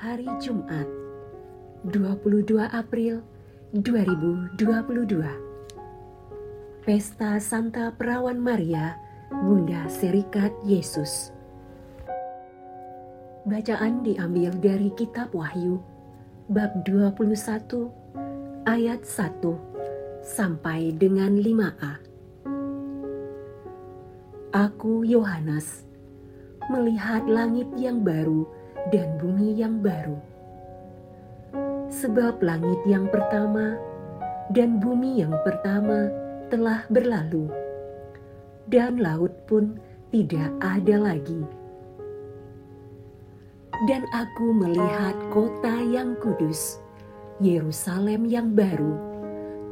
hari Jumat 22 April 2022 Pesta Santa Perawan Maria Bunda Serikat Yesus. Bacaan diambil dari kitab Wahyu bab 21 ayat 1 sampai dengan 5a Aku Yohanes melihat langit yang baru dan bumi yang baru. Sebab langit yang pertama dan bumi yang pertama telah berlalu, dan laut pun tidak ada lagi. Dan aku melihat kota yang kudus, Yerusalem yang baru,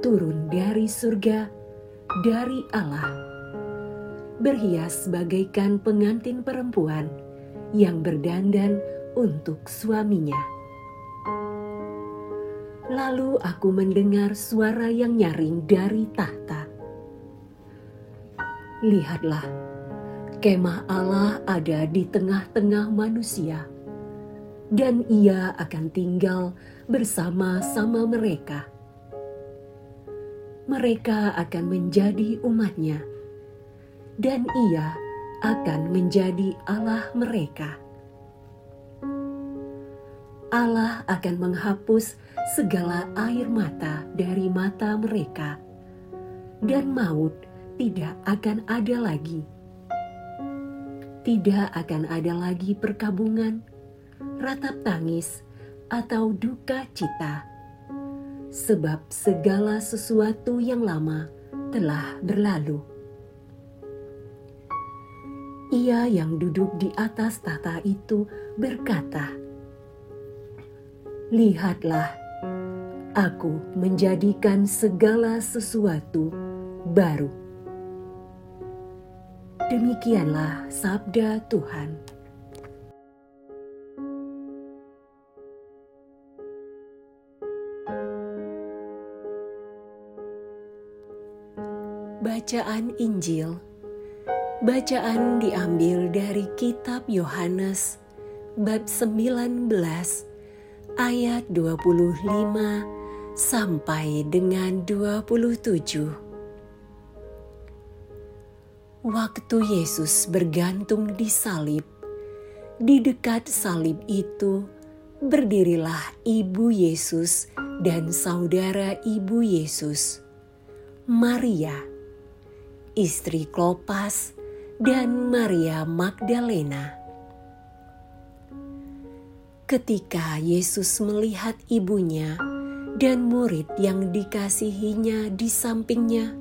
turun dari surga, dari Allah, berhias bagaikan pengantin perempuan yang berdandan untuk suaminya. Lalu aku mendengar suara yang nyaring dari tahta. Lihatlah, kemah Allah ada di tengah-tengah manusia, dan ia akan tinggal bersama-sama mereka. Mereka akan menjadi umatnya, dan ia akan menjadi Allah mereka. Allah akan menghapus segala air mata dari mata mereka, dan maut tidak akan ada lagi. Tidak akan ada lagi perkabungan, ratap tangis, atau duka cita, sebab segala sesuatu yang lama telah berlalu. Ia yang duduk di atas tahta itu berkata, Lihatlah, aku menjadikan segala sesuatu baru. Demikianlah sabda Tuhan. Bacaan Injil Bacaan diambil dari kitab Yohanes bab 19 ayat 25 sampai dengan 27. Waktu Yesus bergantung di salib, di dekat salib itu berdirilah ibu Yesus dan saudara ibu Yesus, Maria, istri Klopas, dan Maria Magdalena. Ketika Yesus melihat ibunya dan murid yang dikasihinya di sampingnya,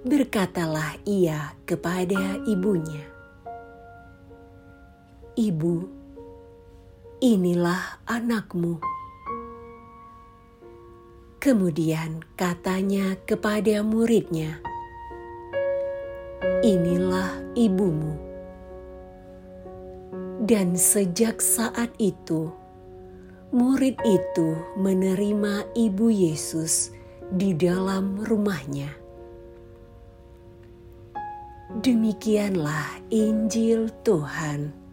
berkatalah ia kepada ibunya, "Ibu, inilah anakmu." Kemudian katanya kepada muridnya, "Inilah ibumu." Dan sejak saat itu, murid itu menerima ibu Yesus di dalam rumahnya. Demikianlah Injil Tuhan.